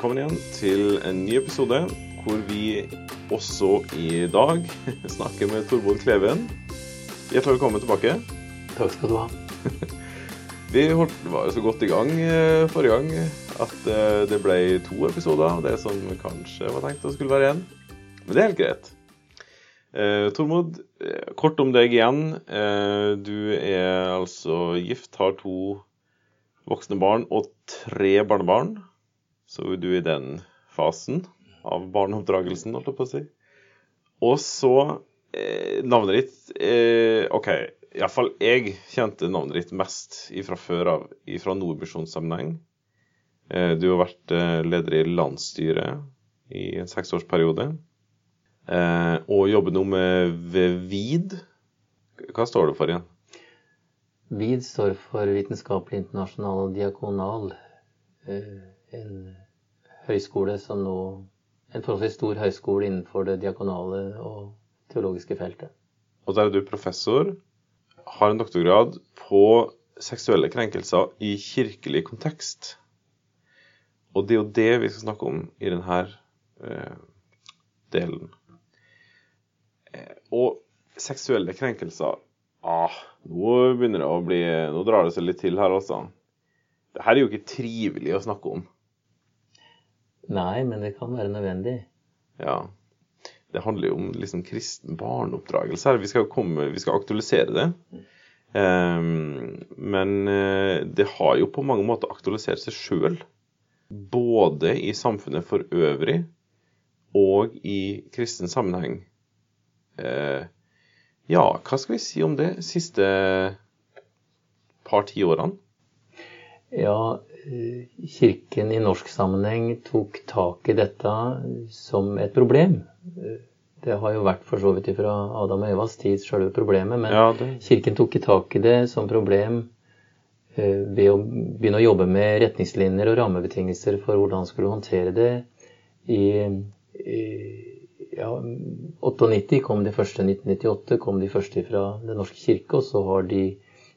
velkommen igjen til en ny episode hvor vi også i dag snakker med Tormod Kleven. Hjertelig velkommen tilbake. Takk skal du ha. Vi holdt, var jo så godt i gang eh, forrige gang at eh, det ble to episoder av det som kanskje var tenkt å skulle være én. Men det er helt greit. Eh, Tormod, eh, kort om deg igjen. Eh, du er altså gift, har to voksne barn og tre barnebarn. Så er du i den fasen av barneoppdragelsen, holdt jeg på å si. Og så eh, navnet ditt eh, OK, iallfall jeg kjente navnet ditt mest fra før av, fra Nordmisjonssammenheng. Eh, du har vært eh, leder i landsstyret i en seksårsperiode. Eh, og jobber nå med VID. Hva står det for igjen? VID står for Vitenskapelig internasjonal diakonal. Eh, en høyskole som nå En forholdsvis stor høyskole innenfor det diakonale og teologiske feltet. Og der er du professor, har en doktorgrad på seksuelle krenkelser i kirkelig kontekst. Og det er jo det vi skal snakke om i denne eh, delen. Eh, og seksuelle krenkelser ah, Nå begynner det å bli Nå drar det seg litt til her, altså. Det her er jo ikke trivelig å snakke om. Nei, men det kan være nødvendig. Ja. Det handler jo om liksom kristen barneoppdragelse her. Vi skal, komme, vi skal aktualisere det. Um, men uh, det har jo på mange måter aktualisert seg sjøl. Både i samfunnet for øvrig og i kristen sammenheng. Uh, ja, hva skal vi si om det siste par tiårene? Ja, Kirken i norsk sammenheng tok tak i dette som et problem. Det har jo vært for så vidt fra Adam og Evas tid selve problemet, men Ja. Kirken tok i tak i det som problem eh, ved å begynne å jobbe med retningslinjer og rammebetingelser for hvordan skulle håndtere det. I, i ja, 98 kom de første, 1998 kom de første fra Den norske kirke, og så har de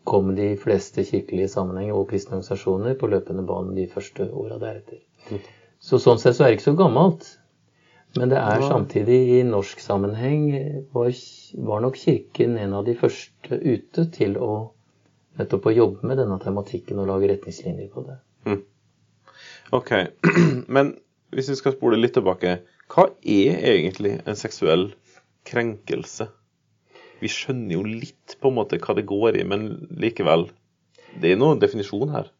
kom de fleste kirkelige sammenhenger og kristne organisasjoner på løpende bane de første åra deretter. Så sånn sett så er det ikke så gammelt. Men det er samtidig i norsk sammenheng var, var nok Kirken en av de første ute til å nettopp å jobbe med denne tematikken og lage retningslinjer på det. Mm. Ok, men hvis vi skal spole litt tilbake, hva er egentlig en seksuell krenkelse? Vi skjønner jo litt på en måte hva det går i, men likevel. Det er noen definisjon her.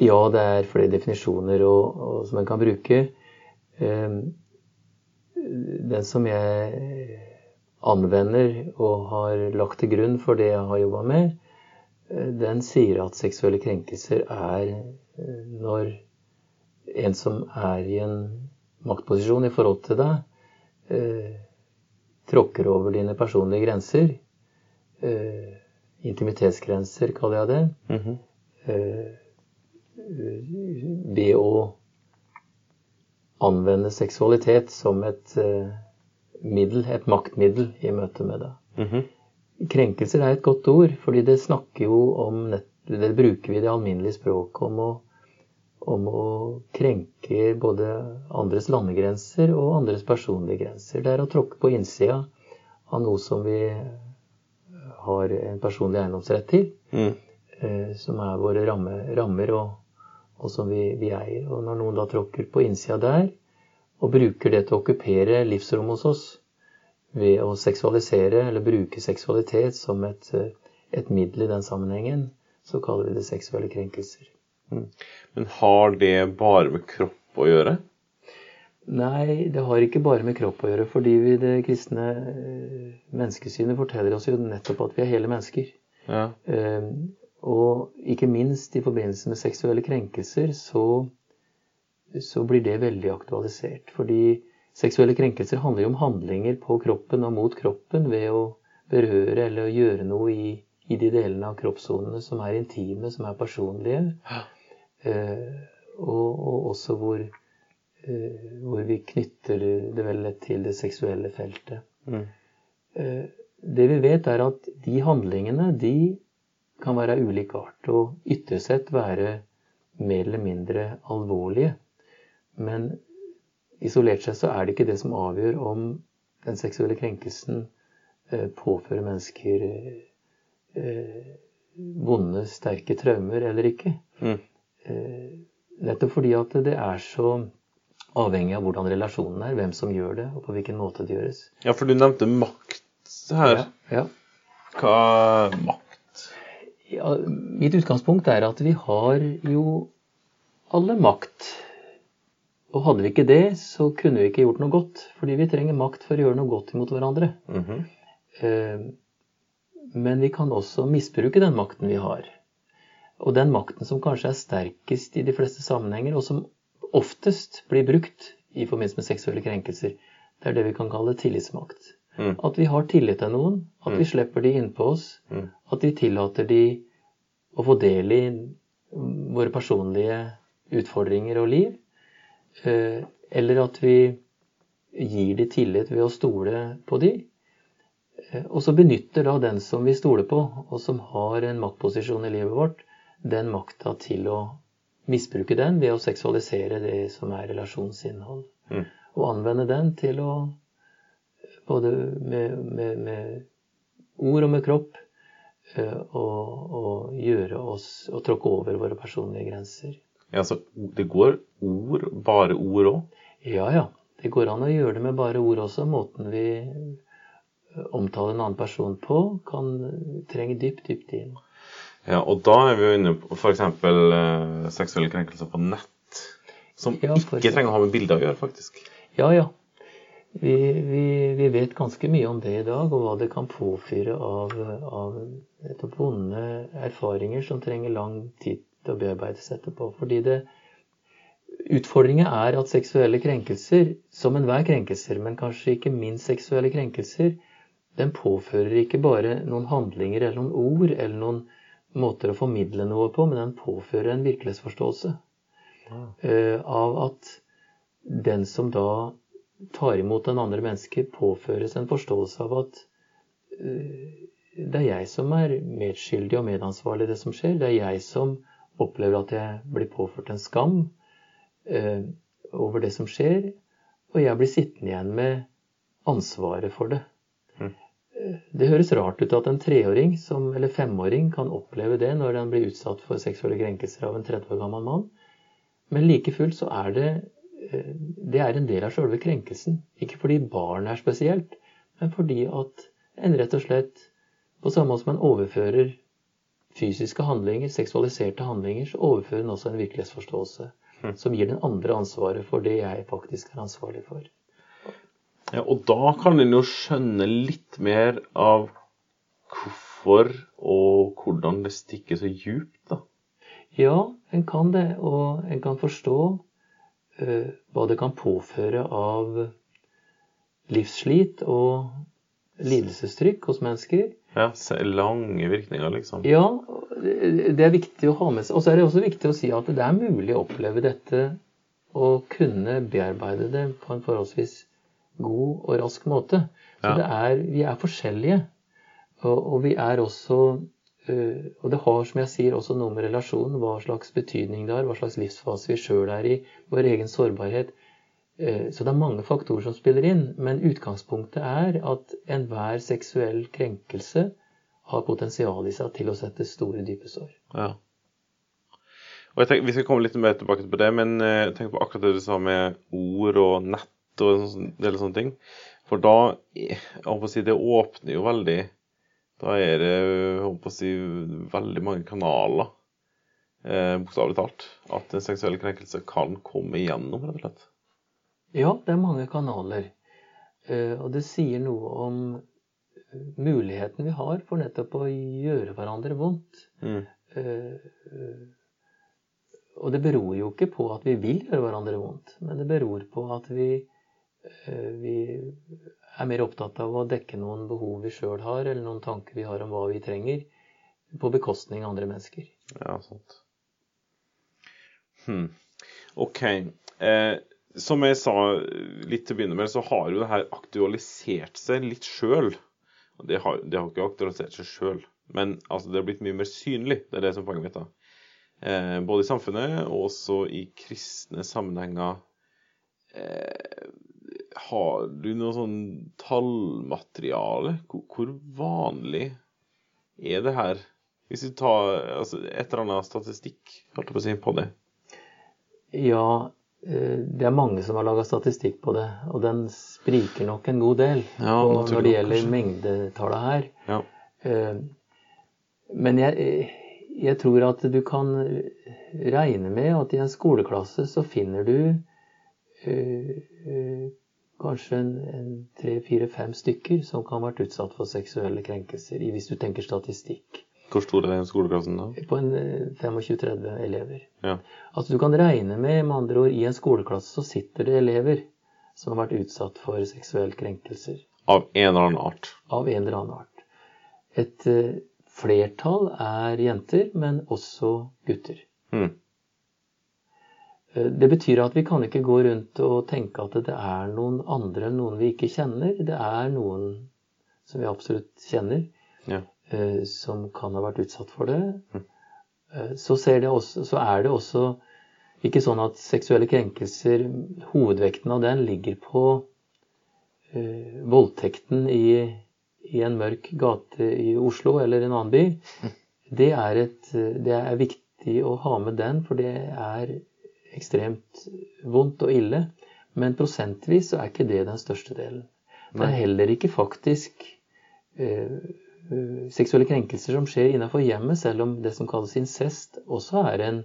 Ja, det er flere definisjoner og, og, som en kan bruke. Um, den som jeg anvender og har lagt til grunn for det jeg har jobba med, den sier at seksuelle krenkelser er når en som er i en maktposisjon i forhold til deg, tråkker over dine personlige grenser. Uh, intimitetsgrenser, kaller jeg det. Mm -hmm. uh, ved å anvende seksualitet som et uh, middel, et maktmiddel, i møte med deg. Mm -hmm. Krenkelser er et godt ord, fordi det snakker jo om Det bruker vi i det alminnelige språket om å om å krenke både andres landegrenser og andres personlige grenser. Det er å tråkke på innsida av noe som vi har en personlig eiendomsrett til. Mm. Eh, som er våre ramme, rammer, og, og som vi, vi, eier. Og når noen da tråkker på innsida der, og bruker det til å okkupere livsrom hos oss ved å seksualisere eller bruke seksualitet som et, et middel i den sammenhengen, så kaller vi det seksuelle krenkelser. Mm. Men har det bare med kropp å gjøre? Nei, det har ikke bare med kropp å gjøre. Fordi vi, det kristne menneskesynet forteller oss jo nettopp at vi er hele mennesker. Ja. Uh, og ikke minst i forbindelse med seksuelle krenkelser så, så blir det veldig aktualisert. Fordi seksuelle krenkelser handler jo om handlinger på kroppen og mot kroppen ved å berøre eller å gjøre noe i, i de delene av kroppssonene som er intime, som er personlige. Ja. Uh, og, og, også hvor, uh, hvor, vi knytter det vel til det seksuelle feltet. Mm. Uh, det vi vet, er at de handlingene de kan være av ulik art, og ytterst sett være mer eller mindre alvorlige. Men isolert sett så er det ikke det som avgjør om den seksuelle krenkelsen eh, påfører mennesker eh, vonde, sterke traumer eller ikke. Mm. Nettopp fordi at det er så avhengig av hvordan relasjonen er, hvem som gjør det, og på hvilken måte det gjøres. Ja, for du nevnte makt her. Ja, ja. Hva er makt? Ja, mitt utgangspunkt er at vi har jo alle makt. Og hadde vi ikke det, så kunne vi ikke gjort noe godt. Fordi vi trenger makt for å gjøre noe godt imot hverandre. Mm -hmm. Men vi kan også misbruke den makten vi har. Og den makten som kanskje er sterkest i de fleste sammenhenger, og som oftest blir brukt i forbindelse med seksuelle krenkelser, det er det vi kan kalle tillitsmakt. Mm. At vi har tillit til noen, at vi slipper de innpå oss, Mm. at vi tillater de å få del i våre personlige utfordringer og liv. eh, Eller at vi gir de tillit ved å stole på de. Eh, Og så benytter da den som vi stoler på, og som har en maktposisjon i livet vårt, den makta til å misbruke den ved å seksualisere det som er relasjonsinnhold. Mm. Og anvende den til å både med, med, med ord og med kropp eh, og, og gjøre oss og tråkke over våre personlige grenser. Ja, så det går ord, bare ord òg? Ja, ja. Det går an å gjøre det med bare ord også. Måten vi omtaler en annen person på, kan trenge dypt, dypt inn. Ja, og da er vi jo inne på f.eks. Uh, seksuelle krenkelser på nett. Som Ja, for ikke trenger å ha med bilder å gjøre, faktisk. Ja, ja. Vi, vi, vi vet ganske mye om det i dag, og hva det kan påfyre av, av vonde erfaringer som trenger lang tid til å bearbeides etterpå. Fordi det Utfordringen er at seksuelle krenkelser, som enhver krenkelser, men kanskje ikke minst seksuelle krenkelser, den påfører ikke bare noen handlinger eller noen ord eller noen måter å formidle noe på, men den påfører en virkelighetsforståelse eh, av at den som da tar imot den andre mennesket, påføres en forståelse av at eh, det er jeg som er medskyldig og medansvarlig i det som skjer. Det er jeg som opplever at jeg blir påført en skam eh, over det som skjer, og jeg blir sittende igjen med ansvaret for det. Det høres rart ut at en treåring som, eller femåring kan oppleve det når den blir utsatt for seksuelle krenkelser av en 30 år gammel mann. Men like fullt så er det eh, det er en del av selve krenkelsen. Ikke fordi barn er spesielt, men fordi at en rett og slett på samme måte som en overfører fysiske handlinger, seksualiserte handlinger, så overfører en også en virkelighetsforståelse Mm. som gir den andre ansvaret for det jeg faktisk er ansvarlig for. Ja, og da kan en jo skjønne litt mer av hvorfor og hvordan det stikker så djupt, da. Ja, en kan det, og en kan forstå uh, hva det kan påføre av livsslit og lidelsestrykk hos mennesker. Ja, Lange virkninger, liksom. Ja, det det er viktig å ha med seg. Og så er det også viktig å si at det er mulig å oppleve dette og kunne bearbeide det på en forholdsvis god og rask måte. Så Ja. det er, vi er forskjellige. Og, og vi er også øh, Og det har, som jeg sier, også noe med relasjonen, hva slags betydning det har, hva slags livsfase vi sjøl er i, vår egen sårbarhet. Eh, Så det er mange faktorer som spiller inn, men utgangspunktet er at enhver seksuell krenkelse har potensial i seg til å sette store, dype sår. Ja. Og jeg tenker, Vi skal komme litt mer tilbake på det, men eh, tenk på akkurat det du sa med ord og nett og en sånn del sånne ting. For da jeg håper å si, Det åpner jo veldig Da er det jeg håper å si, veldig mange kanaler, eh, bokstavelig talt, at en seksuell krenkelse kan komme igjennom, rett og slett. Ja, det er mange kanaler. Eh, Og det sier noe om eh, muligheten vi har for nettopp å gjøre hverandre vondt. Mm. Eh, Og det beror jo ikke på at vi vil gjøre hverandre vondt, men det beror på at vi, vi er mer opptatt av å dekke noen behov vi sjøl har, eller noen tanker vi har om hva vi trenger, på bekostning av andre mennesker. Ja, sant. Hmm. OK. Eh, som jeg sa litt til å begynne med, så har jo det her aktualisert seg litt sjøl. Det det har ikke aktualisert seg sjøl, men altså, det har blitt mye mer synlig. Det er det som er poenget mitt. da. Eh, både i samfunnet og også i kristne sammenhenger eh, Har du noe sånn tallmateriale? Hvor, hvor vanlig er det her? Hvis du tar altså, et eller annet statistikk holdt jeg på å si, på det? Ja, eh, det er mange som har laga statistikk på det, og den spriker nok en god del Ja, når det gjelder kanskje. mengdetallet her. Ja. Eh, Men jeg, jeg tror at du kan regne med at i en skoleklasse så finner du eh, kanskje en, en tre, fire, fem stykker som kan ha vært utsatt for seksuelle krenkelser, hvis du tenker statistikk. Hvor stor er den skoleklassen da? På en eh, 25-30 elever. Ja. Altså du kan regne med, med andre ord, i en skoleklasse så sitter det elever som har vært utsatt for seksuelle krenkelser Av en eller annen art. av en eller annen art. Et uh, flertall er jenter, men også gutter. Hmm. Eh, Det betyr at vi kan ikke gå rundt og tenke at det er noen andre enn noen vi ikke kjenner. Det er noen som vi absolutt kjenner, Ja. eh, som kan ha vært utsatt for det. Mm. Så, ser det også, så er det også ikke sånn at seksuelle krenkelser, hovedvekten av den ligger på uh, voldtekten i, i en mørk gate i Oslo eller en annen by. Det er, et, det er viktig å ha med den, for det er ekstremt vondt og ille. Men prosentvis så er ikke det den største delen. Det er heller ikke faktisk eh, eh, seksuelle krenkelser som skjer innenfor hjemmet, selv om det som kalles incest også er en,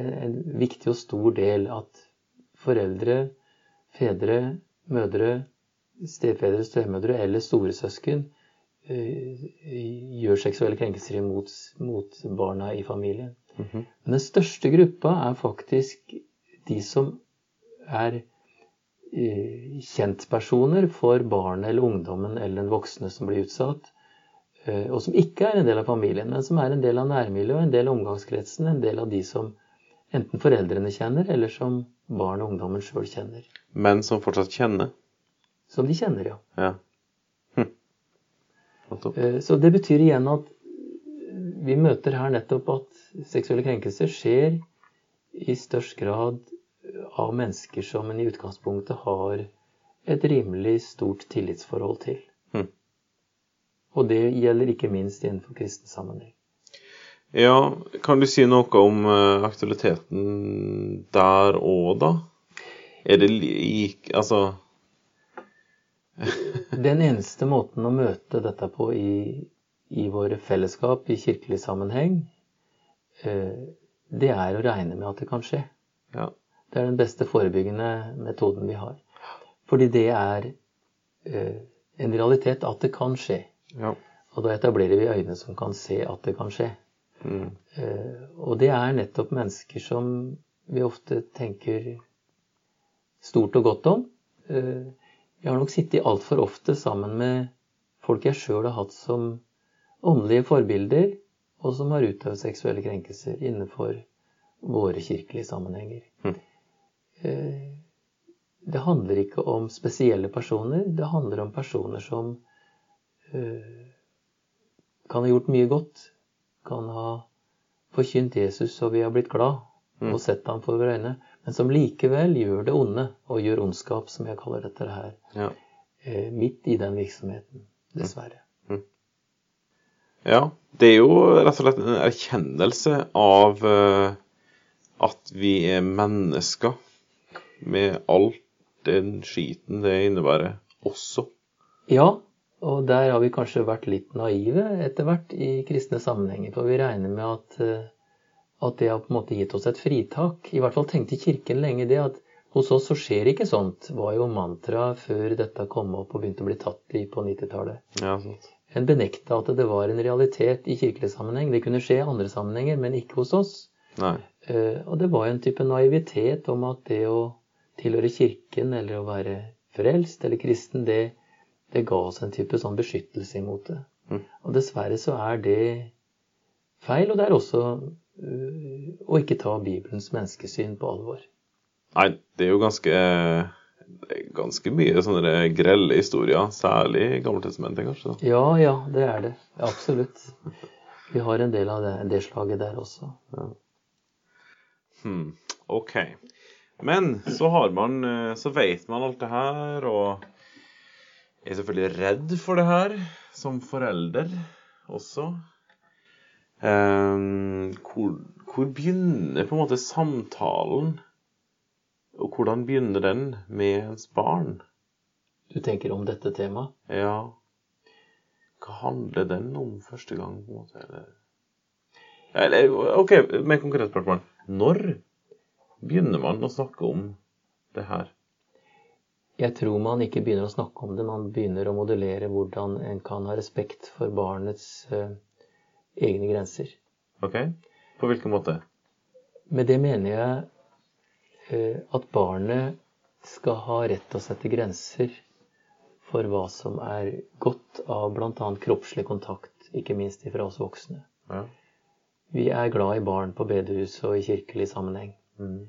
en, viktig og stor del at foreldre, fedre, mødre, stefedre, stemødre eller storesøsken eh, gjør seksuelle krenkelser imot mot barna i familien. Mhm. Men den største gruppa er faktisk de som er eh, kjentpersoner for barnet eller ungdommen eller den voksne som blir utsatt, eh, og som ikke er en del av familien, men som er en del av nærmiljøet, en del av omgangskretsen, en del av de som enten foreldrene kjenner, eller som barn og ungdommen sjøl kjenner. Men som fortsatt kjenner. Som de kjenner, ja. Ja. Hm. Eh, Så det betyr igjen at vi møter her nettopp at seksuelle krenkelser skjer i størst grad av mennesker som en i utgangspunktet har et rimelig stort tillitsforhold til. Mhm. Og det gjelder ikke minst innenfor kristen sammenheng. Ja, kan du si noe om eh, aktualiteten der òg, da? Er det lik Altså Den eneste måten å møte dette på i, i våre fellesskap, i kirkelig sammenheng, eh, det er å regne med at det kan skje. Ja. Det er den beste forebyggende metoden vi har. Fordi det er eh, en realitet at det kan skje. ja. Og da etablerer vi øyne som kan se at det kan skje. Mm. Eh, og det er nettopp mennesker som vi ofte tenker stort og godt om. Eh, jeg har nok sittet altfor ofte sammen med folk jeg sjøl har hatt som åndelige forbilder, og som har utøvd seksuelle krenkelser innenfor våre kirkelige sammenhenger. Eh, det handler ikke om spesielle personer, det handler om personer som eh, kan ha gjort mye godt, kan ha forkynt Jesus og vi har blitt glad Mm. og sett ham for våre øyne, men som likevel gjør det onde og gjør ondskap, som jeg kaller dette her, Ja. eh, midt i den virksomheten, dessverre. Ja. Det er jo rett og slett en erkjennelse av uh, at vi er mennesker, med all den skiten det innebærer, også. Ja, og der har vi kanskje vært litt naive etter hvert i kristne sammenhenger, for vi regner med at, eh, at det har på en måte gitt oss et fritak. I hvert fall tenkte Kirken lenge det, at hos oss så skjer ikke sånt, var jo mantra før dette kom opp og begynte å bli tatt i på 90-tallet. Ja, sant. En benekta at det var en realitet i kirkelig sammenheng. Det kunne skje i andre sammenhenger, men ikke hos oss. Nei. Eh, Og det var en type naivitet om at det å tilhøre kirken eller å være frelst eller kristen, det, det ga oss en type sånn beskyttelse imot det. Mm. Og dessverre så er det feil, og det er også eh, å ikke ta Bibelens menneskesyn på alvor. Nei, det er jo ganske det er ganske mye sånne grelle historier, særlig i Gammeltestamentet, kanskje. da. Ja, ja, det er det. Absolutt. Vi har en del av det, det slaget der også. Hmm, OK. Men så har man eh, Så vet man alt det her, og er selvfølgelig redd for det her, som forelder også. Um, hvor, hvor, begynner på en måte samtalen, og hvordan begynner den med ens barn? Du tenker om dette temaet? Ja. Hva handler den om første gang, på en måte? Eller, eller OK, med konkret spørsmål. Når begynner man å snakke om det her? Jeg tror man ikke begynner å snakke om det, man begynner å modellere hvordan en kan ha respekt for barnets uh, egne grenser. Ok. På hvilken måte? Med det mener jeg eh, at barnet skal ha rett til å sette grenser for hva som er godt av bl.a. kroppslig kontakt, ikke minst fra oss voksne. Ja. Vi er glad i barn på bedehus og i kirkelig sammenheng. Mm.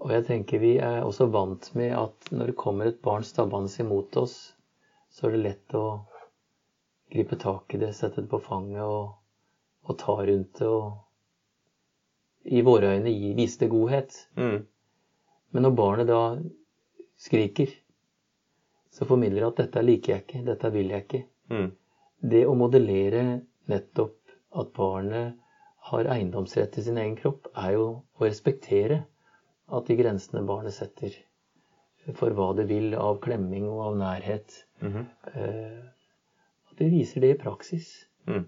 Og jeg tenker vi er også vant med at når det kommer et barn stabbende imot oss, så er det lett å gripe tak i det, sette det på fanget og og ta rundt det og i våre øyne vise det godhet. Mm. Men når barnet da skriker, så formidler det at 'dette liker jeg ikke, dette vil jeg ikke'. Mm. Det å modellere nettopp at barnet har eiendomsrett til sin egen kropp, er jo å respektere at de grensene barnet setter for hva det vil av klemming og av nærhet, mm -hmm. at vi viser det i praksis. Mm.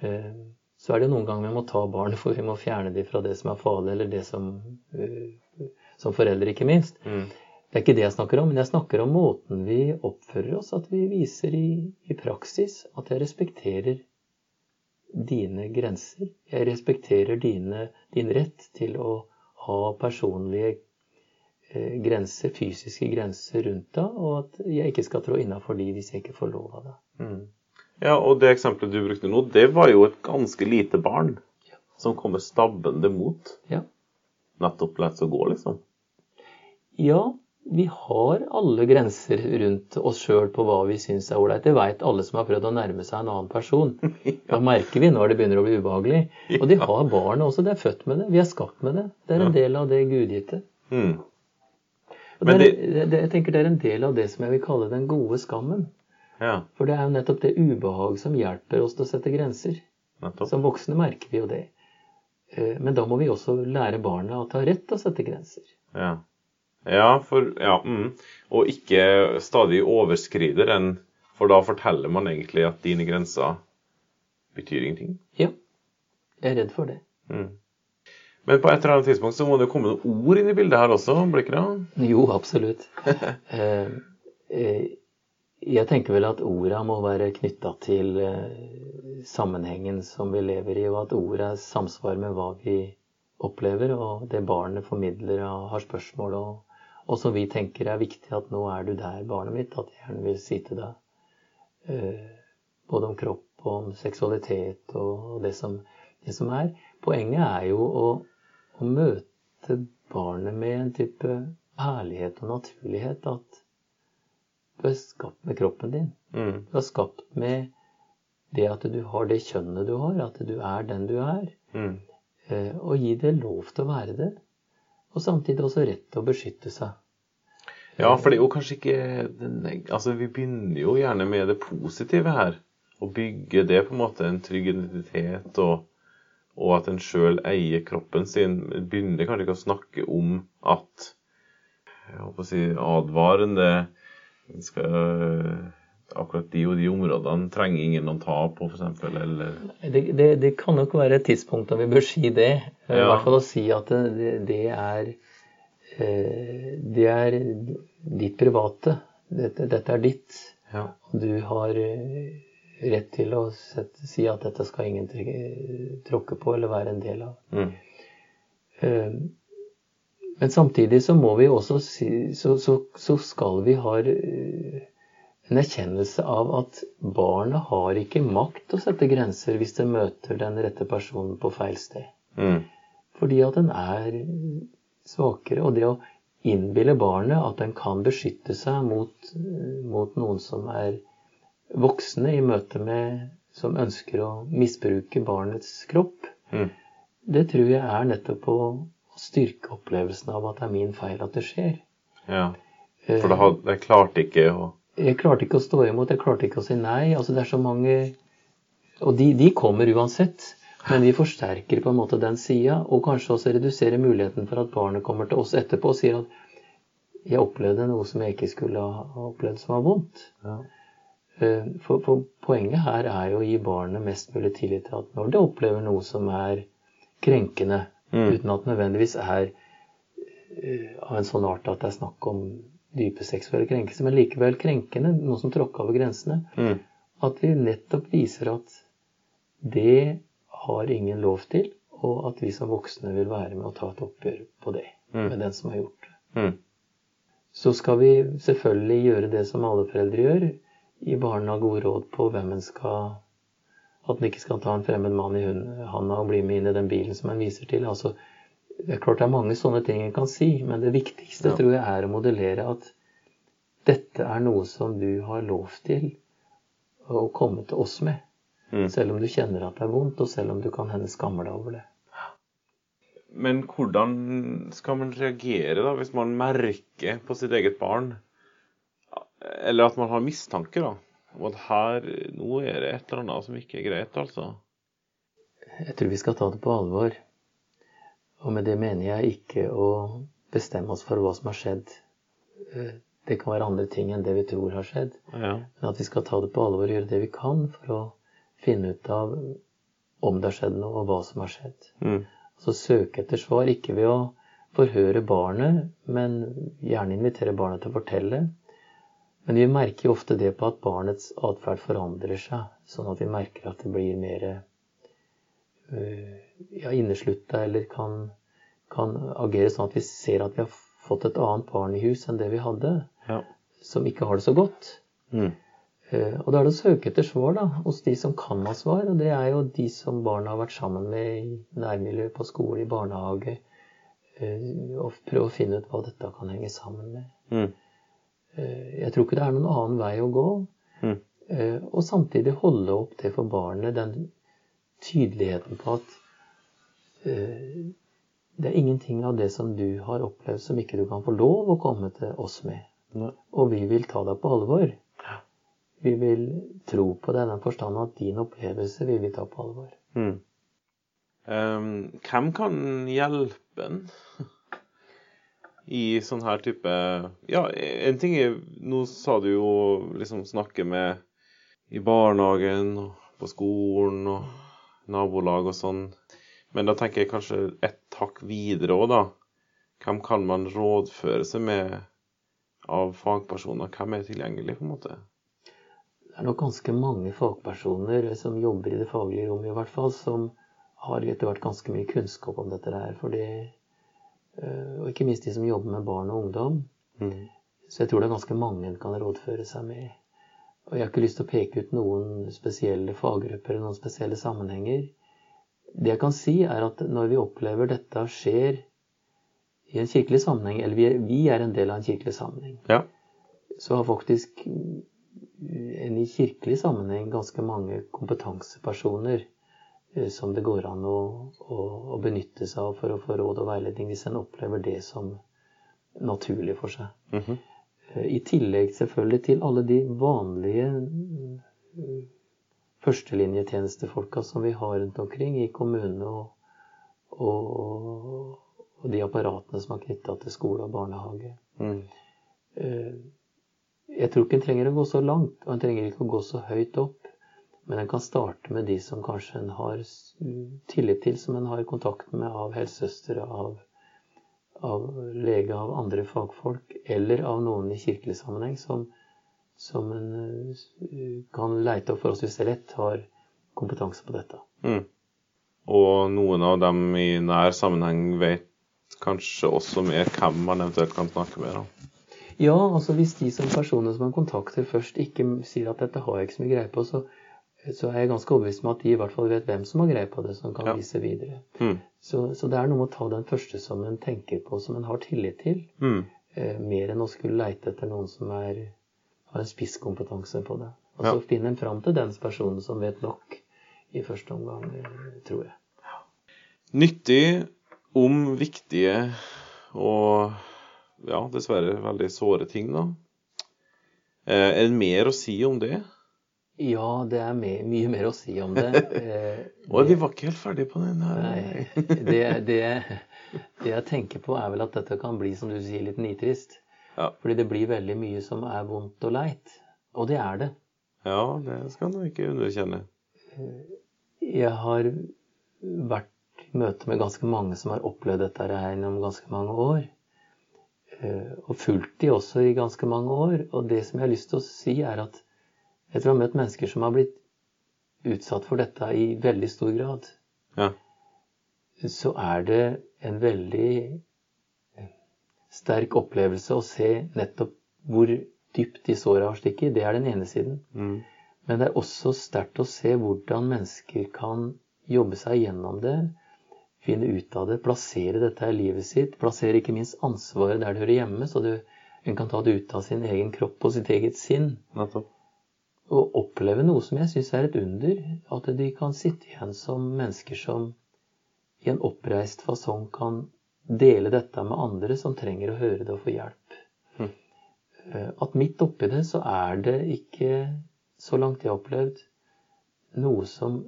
Eh, så er det noen ganger vi må ta barnet, for vi må fjerne dem fra det som er farlig, eller det som eh, Som foreldre, ikke minst. Mm. Det er ikke det jeg snakker om, men jeg snakker om måten vi oppfører oss. At vi viser i, i praksis at jeg respekterer dine grenser. Jeg respekterer dine, din rett til å ha personlige eh, grenser, fysiske grenser rundt deg, og at jeg ikke skal trå innafor de hvis jeg ikke får lov av det. Mm. Ja, og det eksempelet du brukte nå, det var jo et ganske lite barn ja. som kommer stabbende mot. Ja. Nettopp lett å gå, liksom. Ja, vi har alle grenser rundt oss sjøl på hva vi syns er ålreit. Det veit alle som har prøvd å nærme seg en annen person. Da merker vi når det begynner å bli ubehagelig. Og de har barn også. De er født med det. Vi er skapt med det. Det er en del av det gudgitte. Mm. Det er, det, jeg tenker det er en del av det som jeg vil kalle den gode skammen. Ja. For det er jo nettopp det ubehag som hjelper oss til å sette grenser. Nettopp. Som voksne merker vi jo det. Eh, men da må vi også lære barna at de har rett til å sette grenser. Ja, ja for Ja. Mm. Og ikke stadig overskride den, for da forteller man egentlig at dine grenser betyr ingenting. Ja. Jeg er redd for det. Mm. Men på et eller annet tidspunkt så må det komme noen ord inn i bildet her også, blir ikke det? Jo, absolutt. eh, eh, jeg tenker vel at orda må være knytta til eh, sammenhengen som vi lever i, og at er samsvar med hva vi opplever, og det barnet formidler og har spørsmål og, og som vi tenker er viktig at nå er du der, barnet mitt, at jeg gjerne vil si til deg eh, både om kropp og om seksualitet og, det, som, det, som, er. Poenget er jo å, å møte barnet med en type ærlighet og naturlighet. at du er skapt med kroppen din. Mm. Du er skapt med det at du har det kjønnet du har, at du er den du er. Mm. Eh, og gi det lov til å være det. Og samtidig også rett til å beskytte seg. Ja, for det er jo kanskje ikke Altså, vi begynner jo gjerne med det positive her. Å bygge det på en måte en trygg identitet, og, og at en sjøl eier kroppen sin. Begynner kanskje ikke å snakke om at jeg håper å si advarende skal, akkurat de og de områdene trenger ingen å ta på, f.eks.? Eller det, det, det, kan nok være et tidspunkt da vi bør si det. Ja. I hvert fall å si at det, det, er eh, Det er ditt private. Dette, dette er ditt. Ja. Du har eh, rett til å sette, si at dette skal ingen tråkke på eller være en del av. Mm. Eh, men samtidig så må vi også si så, så, så skal vi ha eh, en erkjennelse av at barnet har ikke makt til å sette grenser hvis det møter den rette personen på feil sted. Mm. Fordi at den er svakere. Og det å innbille barnet at den kan beskytte seg mot, mot noen som er voksne i møte med Som ønsker å misbruke barnets kropp, mm. det tror jeg er nettopp å styrke opplevelsen av at det er min feil at det skjer. Ja. For det hadde, det klarte ikke å Jeg klarte ikke å stå imot, jeg klarte ikke å si nei. Altså det er så mange Og de, de kommer uansett. Men vi forsterker på en måte den sida, og kanskje også reduserer muligheten for at barnet kommer til oss etterpå og sier at jeg opplevde noe som jeg ikke skulle ha opplevd som var vondt. ja. Eh, For, for poenget her er jo å gi barnet mest mulig tillit til at når det opplever noe som er krenkende, Mm. uten at det nødvendigvis er eh, av en sånn art at det er snakk om dype seksuelle krenkelser, men likevel krenkende, noe som tråkker over grensene, Mm. at vi nettopp viser at det har ingen lov til, og at vi som voksne vil være med å ta et oppgjør på det Mm. med den som har gjort det. Mm. Så skal vi selvfølgelig gjøre det som alle foreldre gjør, gi barna gode råd på hvem en skal At en ikke skal ta en fremmed mann i handa og bli med inn i den bilen som en viser til. Altså, det er klart det er mange sånne ting en kan si, men det viktigste Ja. tror jeg er å modellere at dette er noe som du har lov til å komme til oss med. Mm. Selv om du kjenner at det er vondt, og selv om du kan hende skammer deg over det. Men hvordan skal man reagere da, hvis man merker på sitt eget barn, eller at man har mistanke da, om at her, nå er det et eller annet som ikke er greit, altså? Jeg tror vi skal ta det på alvor. Og med det mener jeg ikke å bestemme oss for hva som har skjedd. Eh, Det kan være andre ting enn det vi tror har skjedd. Ja. Men at vi skal ta det på alvor og gjøre det vi kan for å finne ut av om det har skjedd noe, og hva som har skjedd. Mm. Så søke etter svar, ikke ved å forhøre barnet, men gjerne invitere barnet til å fortelle. Men vi merker jo ofte det på at barnets atferd forandrer seg, sånn at vi merker at det blir mer ja, inneslutta, eller kan, kan agere sånn at vi ser at vi har fått et annet barn i hus enn det vi hadde, Ja. som ikke har det så godt. Mm. Eh, Og da er det å søke etter svar da, hos de som kan ha svar. Og det er jo de som barna har vært sammen med i nærmiljøet, på skole, i barnehage. eh, Og prøve å finne ut hva dette kan henge sammen med. Mm. Eh, Jeg tror ikke det er noen annen vei å gå. Mm. Eh, Og samtidig holde opp det for barnet, den tydeligheten på at uh, det er ingenting av det som du har opplevd som ikke du kan få lov å komme til oss med. Nei. Og vi vil ta deg på alvor. Vi vil tro på deg i den forstand at din opplevelse vil vi ta på alvor. Mm. Um, hvem kan hjelpe en i sånn her type Ja, en ting er Nå sa du jo liksom snakke med i barnehagen og på skolen og nabolag og sånn. Men da tenker jeg kanskje ett hakk videre òg, da. Hvem kan man rådføre seg med av fagpersoner? Hvem er tilgjengelig, på en måte? Det er nok ganske mange fagpersoner som jobber i det faglige rommet, i hvert fall, som har etter hvert ganske mye kunnskap om dette her. Fordi, øh, og ikke minst de som jobber med barn og ungdom. Mm. Så jeg tror det er ganske mange en kan rådføre seg med. Og jeg har ikke lyst til å peke ut noen spesielle faggrupper eller noen spesielle sammenhenger. Det jeg kan si, er at når vi opplever dette skjer i en kirkelig sammenheng, eller vi er, vi er en del av en kirkelig sammenheng, Ja. så har faktisk en i kirkelig sammenheng ganske mange kompetansepersoner eh, som det går an å, å, å benytte seg av for å få råd og veiledning hvis en opplever det som naturlig for seg. Mhm. Eh, I tillegg selvfølgelig til alle de vanlige eh, førstelinjetjenestefolka som vi har rundt omkring i kommunene og, og, og de apparatene som er knytta til skole og barnehage. Mm. Eh, Jeg tror ikke en trenger å gå så langt, og en trenger ikke å gå så høyt opp. Men en kan starte med de som kanskje en har tillit til, som en har kontakt med av helsesøstre, av, av lege, av andre fagfolk, eller av noen i kirkelig sammenheng som, som en eh, kan leite opp forholdsvis lett, har kompetanse på dette. Mm. Og noen av dem i nær sammenheng vet kanskje også mer hvem man eventuelt kan snakke med. da. Ja, altså hvis de som personer som man kontakter først ikke sier at dette har jeg ikke så mye greie på, så, så er jeg ganske overbevist om at de i hvert fall vet hvem som har greie på det, som kan Ja. vise videre. Mm. Så, så det er noe med å ta den første som en tenker på, som en har tillit til, Mm. eh, mer enn å skulle leite etter noen som er, har en spisskompetanse på det. Og så Ja. finne en fram til den personen som vet nok i første omgang, eh, tror jeg. Nyttig om viktige og ja, dessverre veldig såre ting, da. Eh, er det mer å si om det? Ja, det er me mye mer å si om det. Eh, Oi, vi var ikke helt ferdige på den her. Nei, det, det, det jeg tenker på, er vel at dette kan bli, som du sier, litt nitrist. Ja. Fordi det blir veldig mye som er vondt og leit. Og det er det. Ja, det skal du ikke underkjenne. Jeg har vært i møte med ganske mange som har opplevd dette her gjennom ganske mange år. Eh, Og fulgt de også i ganske mange år. Og det som jeg har lyst til å si, er at etter å ha møtt mennesker som har blitt utsatt for dette i veldig stor grad, Ja. så er det en veldig eh, sterk opplevelse å se nettopp hvor dypt de såra har stikket. Det er den ene siden. Mm. Men det er også sterkt å se hvordan mennesker kan jobbe seg gjennom det, finne ut av det, plassere dette i livet sitt, plassere ikke minst ansvaret der det hører hjemme, så det, hun kan ta det ut av sin egen kropp og sitt eget sinn. Nettopp. Og oppleve noe som jeg syns er et under. At de kan sitte igjen som mennesker som i en oppreist fasong kan dele dette med andre som trenger å høre det og få hjelp. Eh, At midt oppi det så er det ikke, så langt jeg har opplevd, noe som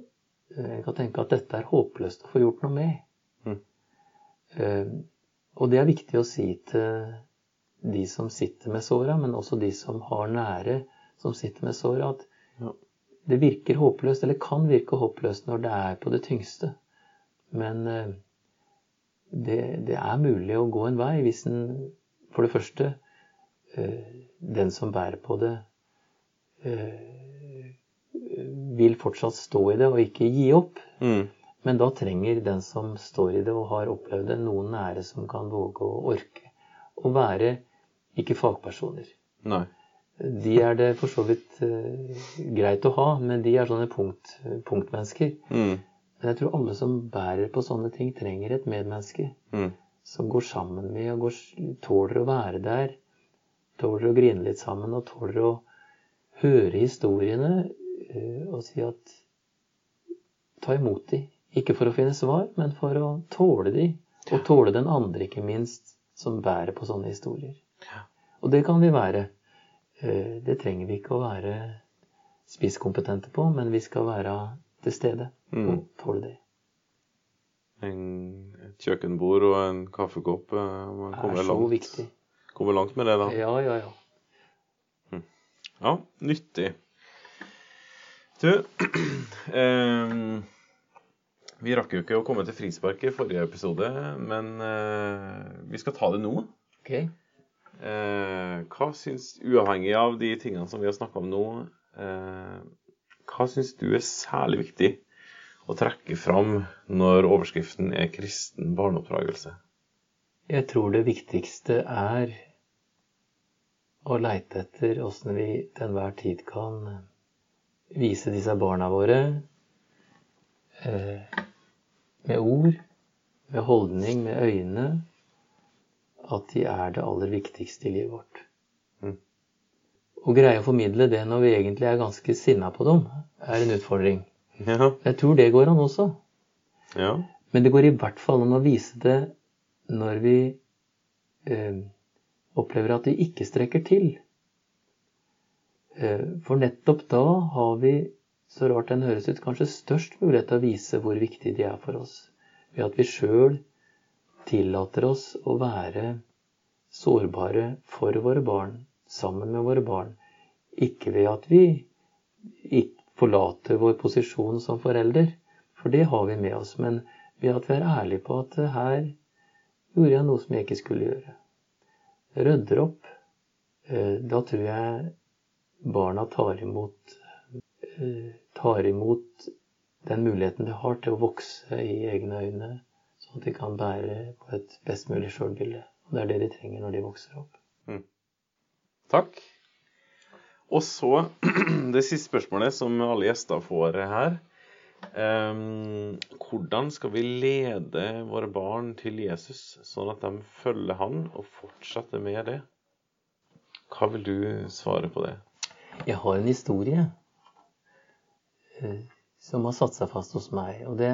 eh, jeg kan tenke at dette er håpløst å få gjort noe med. Eh, Og det er viktig å si til de som sitter med såra, men også de som har nære som sitter med såret. at Ja. det virker håpløst, eller kan virke håpløst når det er på det tyngste. Men eh, det, det er mulig å gå en vei hvis en for det første eh, den som bærer på det, eh, vil fortsatt stå i det og ikke gi opp. Mm. Men da trenger den som står i det og har opplevd det, noen nære som kan våge å orke. Å være ikke fagpersoner. Nei. De er det for så vidt eh, greit å ha, men de er sånne punkt, punktmennesker. Mm. Men jeg tror alle som bærer på sånne ting, trenger et medmenneske. Mm. Som går sammen med og går, tåler å være der. Tåler å grine litt sammen og tåler å høre historiene eh, og si at Ta imot de. Ikke for å finne svar, men for å tåle de. Og tåle den andre, ikke minst, som bærer på sånne historier. Ja. Og det kan vi være. Eh, Det trenger vi ikke å være spisskompetente på, men vi skal være til stede Mm. og tåle det. En, et kjøkkenbord og en kaffekopp. eh, Man kommer så langt, kommer langt med det, da. Ja, ja, ja. Ja, nyttig. Du, ehm, vi rakk jo ikke å komme til frispark i forrige episode, men eh, vi skal ta det nå. Ok. Eh, hva syns, uavhengig av de tingene som vi har snakka om nå, eh, hva syns du er særlig viktig å trekke fram når overskriften er 'kristen barneoppdragelse'? Jeg tror det viktigste er å leite etter åssen vi til enhver tid kan vise disse barna våre eh, med ord, med holdning, med øyne, at de er det aller viktigste i livet vårt. Mm. Å greie å formidle det når vi egentlig er ganske sinna på dem, er en utfordring. Ja, Jeg tror det går an også. ja, Men det går i hvert fall om å vise det når vi eh, opplever at de ikke strekker til. Eh, for nettopp da har vi, så rart den høres ut, kanskje størst mulighet til å vise hvor viktig de er for oss. Ved at vi sjøl tillater oss å være sårbare for våre barn, sammen med våre barn. Ikke ved at vi ikke forlater vår posisjon som forelder, for det har vi med oss. Men ved at vi er ærlige på at her gjorde jeg noe som jeg ikke skulle gjøre. Rydder opp. Eh, Da tror jeg barna tar imot eh, tar imot den muligheten de har til å vokse i egne øyne, at de kan bære på et best mulig sjølbilde. Og det er det de trenger når de vokser opp. takk. Og så det siste spørsmålet som alle gjester får her. Um, hvordan skal vi lede våre barn til Jesus, sånn at de følger han og fortsetter med det? Hva vil du svare på det? Jeg har en historie eh, som har satt seg fast hos meg. Og det,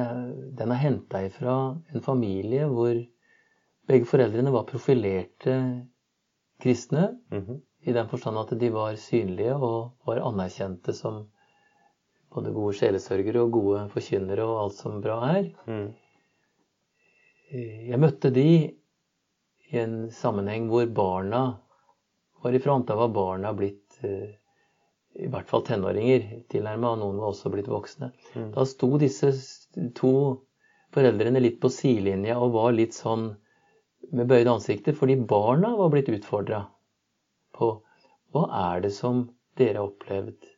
den er henta ifra en familie hvor begge foreldrene var profilerte kristne. Mhm. I den forstand at de var synlige og var anerkjente som både gode sjelesørgere og gode forkynnere og alt som bra er. Mm. Jeg møtte de i en sammenheng hvor barna var i front. Da var barna blitt eh, i hvert fall tenåringer tilnærma, og noen var også blitt voksne. Mm. Da sto disse to foreldrene litt på sidelinja og var litt sånn med bøyde ansikter, fordi barna var blitt utfordra på hva er det som dere har opplevd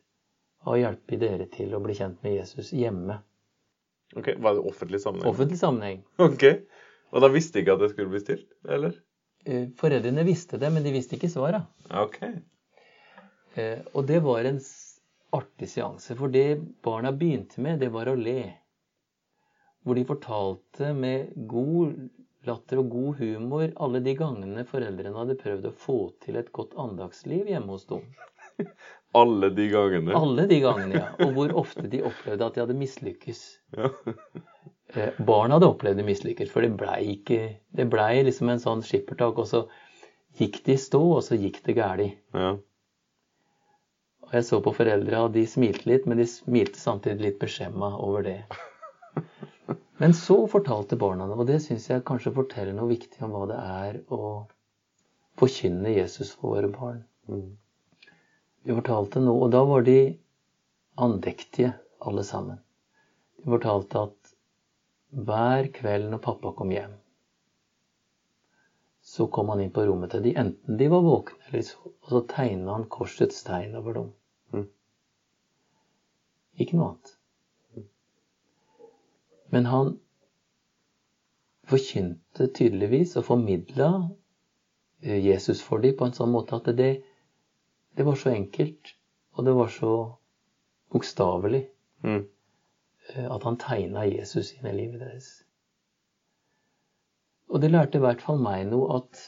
har hjulpet dere til å bli kjent med Jesus hjemme? Ok, Var det offentlig sammenheng? Offentlig sammenheng. Ok. Og da visste de ikke at det skulle bli stilt, eller? Eh, Foreldrene visste det, men de visste ikke svaret. Ok. Eh, Og det var en artig seanse, for det barna begynte med, det var å le. Hvor de fortalte med god latter og god humor alle de gangene foreldrene hadde prøvd å få til et godt andagsliv hjemme hos dem. Alle de gangene. Alle de gangene, ja. Og hvor ofte de opplevde at de hadde mislykkes. Ja. Eh, Barna hadde opplevd det mislykkes, for det blei ikke Det blei liksom en sånn skippertak, og så gikk de i stå, og så gikk det gæli. ja. Og jeg så på foreldra, og de smilte litt, men de smilte samtidig litt beskjemma over det. Men så fortalte barna det, og det syns jeg kanskje forteller noe viktig om hva det er å forkynne Jesus for våre barn. Mm. De fortalte noe, og da var de andektige, alle sammen. De fortalte at hver kveld når pappa kom hjem, så kom han inn på rommet til de, enten de var våkne eller så, og så tegna han korsets tegn over dem. Mm. Ikke noe annet. Men han forkynte tydeligvis og formidla Jesus for dem på en sånn måte at det, det var så enkelt, og det var så bokstavelig Mm. eh, at han tegna Jesus inn i livet deres. Og det lærte i hvert fall meg noe at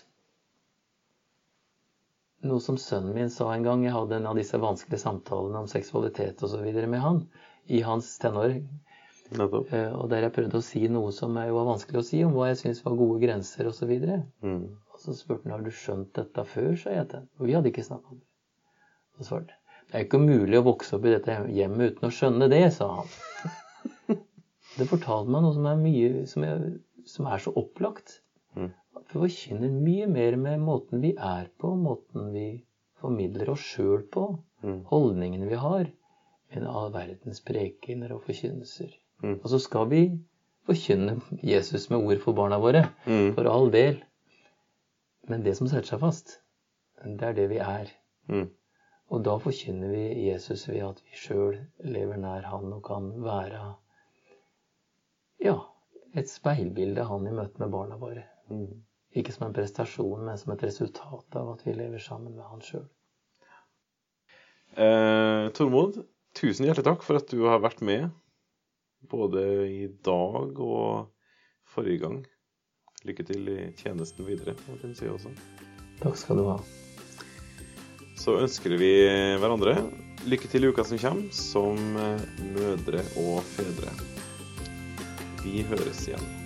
Noe som sønnen min sa en gang. Jeg hadde en av disse vanskelige samtalene om seksualitet osv. med han i hans tenår. Eh, Og der jeg prøvde å si noe som jo var vanskelig å si, om hva jeg syntes var gode grenser osv. Og, Mm. og så spurte han har du skjønt dette før, sa jeg til ham. Og vi hadde ikke snakka om det. Og svarte det er ikke mulig å vokse opp i dette hjemmet uten å skjønne det, sa han. Det fortalte meg noe som er, mye, som er, som er så opplagt. Mm. At vi forkynner mye mer med måten vi er på, måten vi formidler oss sjøl på, Mm. holdningene vi har, enn all verdens prekener og forkynnelser. Mm. Og så skal vi forkynne Jesus med ord for barna våre, Mm. for all del. Men det som setter seg fast, det er det vi er. Mm. Og da forkynner vi Jesus ved at vi sjøl lever nær Han og kan være ja, et speilbilde Han i møte med barna våre. Mm. Ikke som en prestasjon, men som et resultat av at vi lever sammen med Han sjøl. Eh, Tormod, tusen hjertelig takk for at du har vært med både i dag og forrige gang. Lykke til i tjenesten videre, må jeg si også. Takk skal du ha. Så ønsker vi hverandre lykke til i uka som kommer, som mødre og fedre. Vi høres igjen.